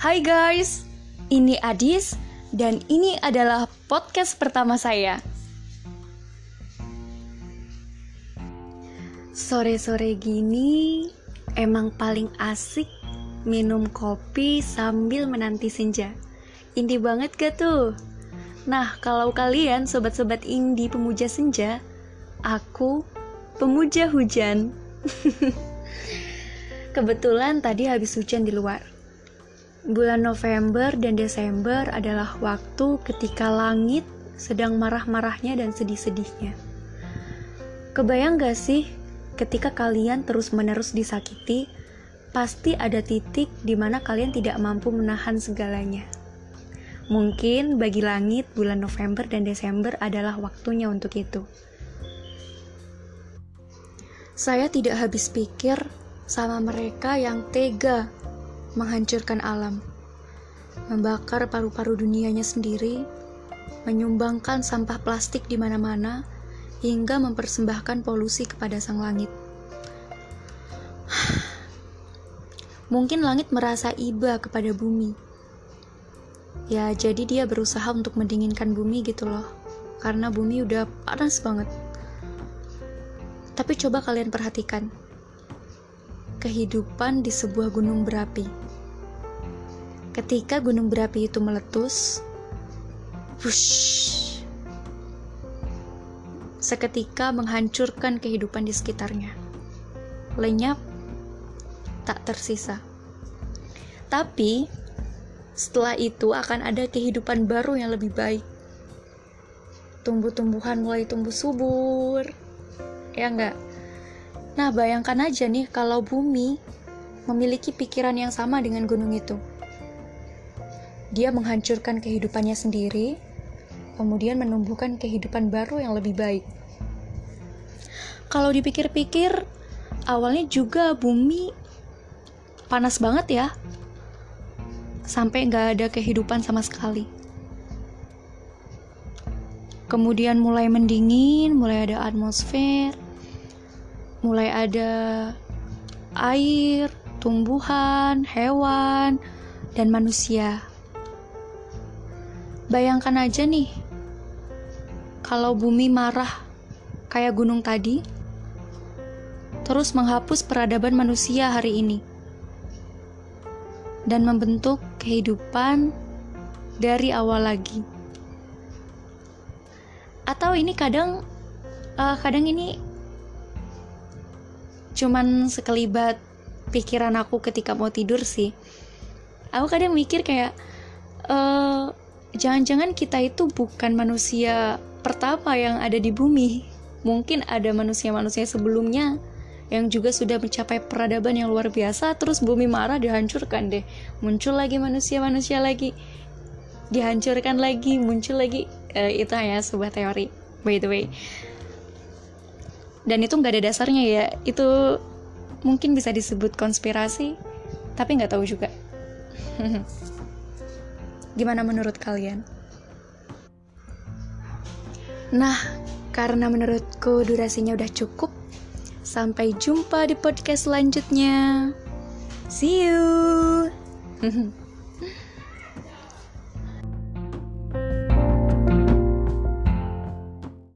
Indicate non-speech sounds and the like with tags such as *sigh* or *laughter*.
Hai guys, ini Adis dan ini adalah podcast pertama saya. Sore-sore gini emang paling asik minum kopi sambil menanti senja. Indie banget gak tuh? Nah, kalau kalian sobat-sobat indie pemuja senja, aku pemuja hujan. *laughs* Kebetulan tadi habis hujan di luar. Bulan November dan Desember adalah waktu ketika langit sedang marah-marahnya dan sedih-sedihnya. Kebayang gak sih ketika kalian terus-menerus disakiti, pasti ada titik di mana kalian tidak mampu menahan segalanya. Mungkin bagi langit bulan November dan Desember adalah waktunya untuk itu. Saya tidak habis pikir sama mereka yang tega menghancurkan alam, membakar paru-paru dunianya sendiri, menyumbangkan sampah plastik di mana-mana, hingga mempersembahkan polusi kepada sang langit. *sighs* Mungkin langit merasa iba kepada bumi. Ya, jadi dia berusaha untuk mendinginkan bumi gitu loh. Karena bumi udah panas banget. Tapi coba kalian perhatikan. Kehidupan di sebuah gunung berapi. Ketika gunung berapi itu meletus, wush, seketika menghancurkan kehidupan di sekitarnya. Lenyap, tak tersisa. Tapi, setelah itu akan ada kehidupan baru yang lebih baik. Tumbuh-tumbuhan mulai tumbuh subur. Ya enggak? Nah, bayangkan aja nih kalau bumi memiliki pikiran yang sama dengan gunung itu. Dia menghancurkan kehidupannya sendiri, kemudian menumbuhkan kehidupan baru yang lebih baik. Kalau dipikir-pikir, awalnya juga bumi panas banget ya, sampai nggak ada kehidupan sama sekali. Kemudian mulai mendingin, mulai ada atmosfer, mulai ada air, tumbuhan, hewan, dan manusia. Bayangkan aja nih, kalau bumi marah kayak gunung tadi, terus menghapus peradaban manusia hari ini, dan membentuk kehidupan dari awal lagi. Atau ini kadang, uh, kadang ini cuman sekelibat pikiran aku ketika mau tidur sih. Aku kadang mikir kayak, uh, jangan-jangan kita itu bukan manusia pertama yang ada di bumi. Mungkin ada manusia-manusia sebelumnya yang juga sudah mencapai peradaban yang luar biasa, terus bumi marah dihancurkan deh. Muncul lagi manusia-manusia lagi, dihancurkan lagi, muncul lagi. Uh, itu hanya sebuah teori, by the way. Dan itu nggak ada dasarnya ya. Itu mungkin bisa disebut konspirasi, tapi nggak tahu juga. *laughs* Gimana menurut kalian? Nah, karena menurutku durasinya udah cukup, sampai jumpa di podcast selanjutnya. See you. *laughs*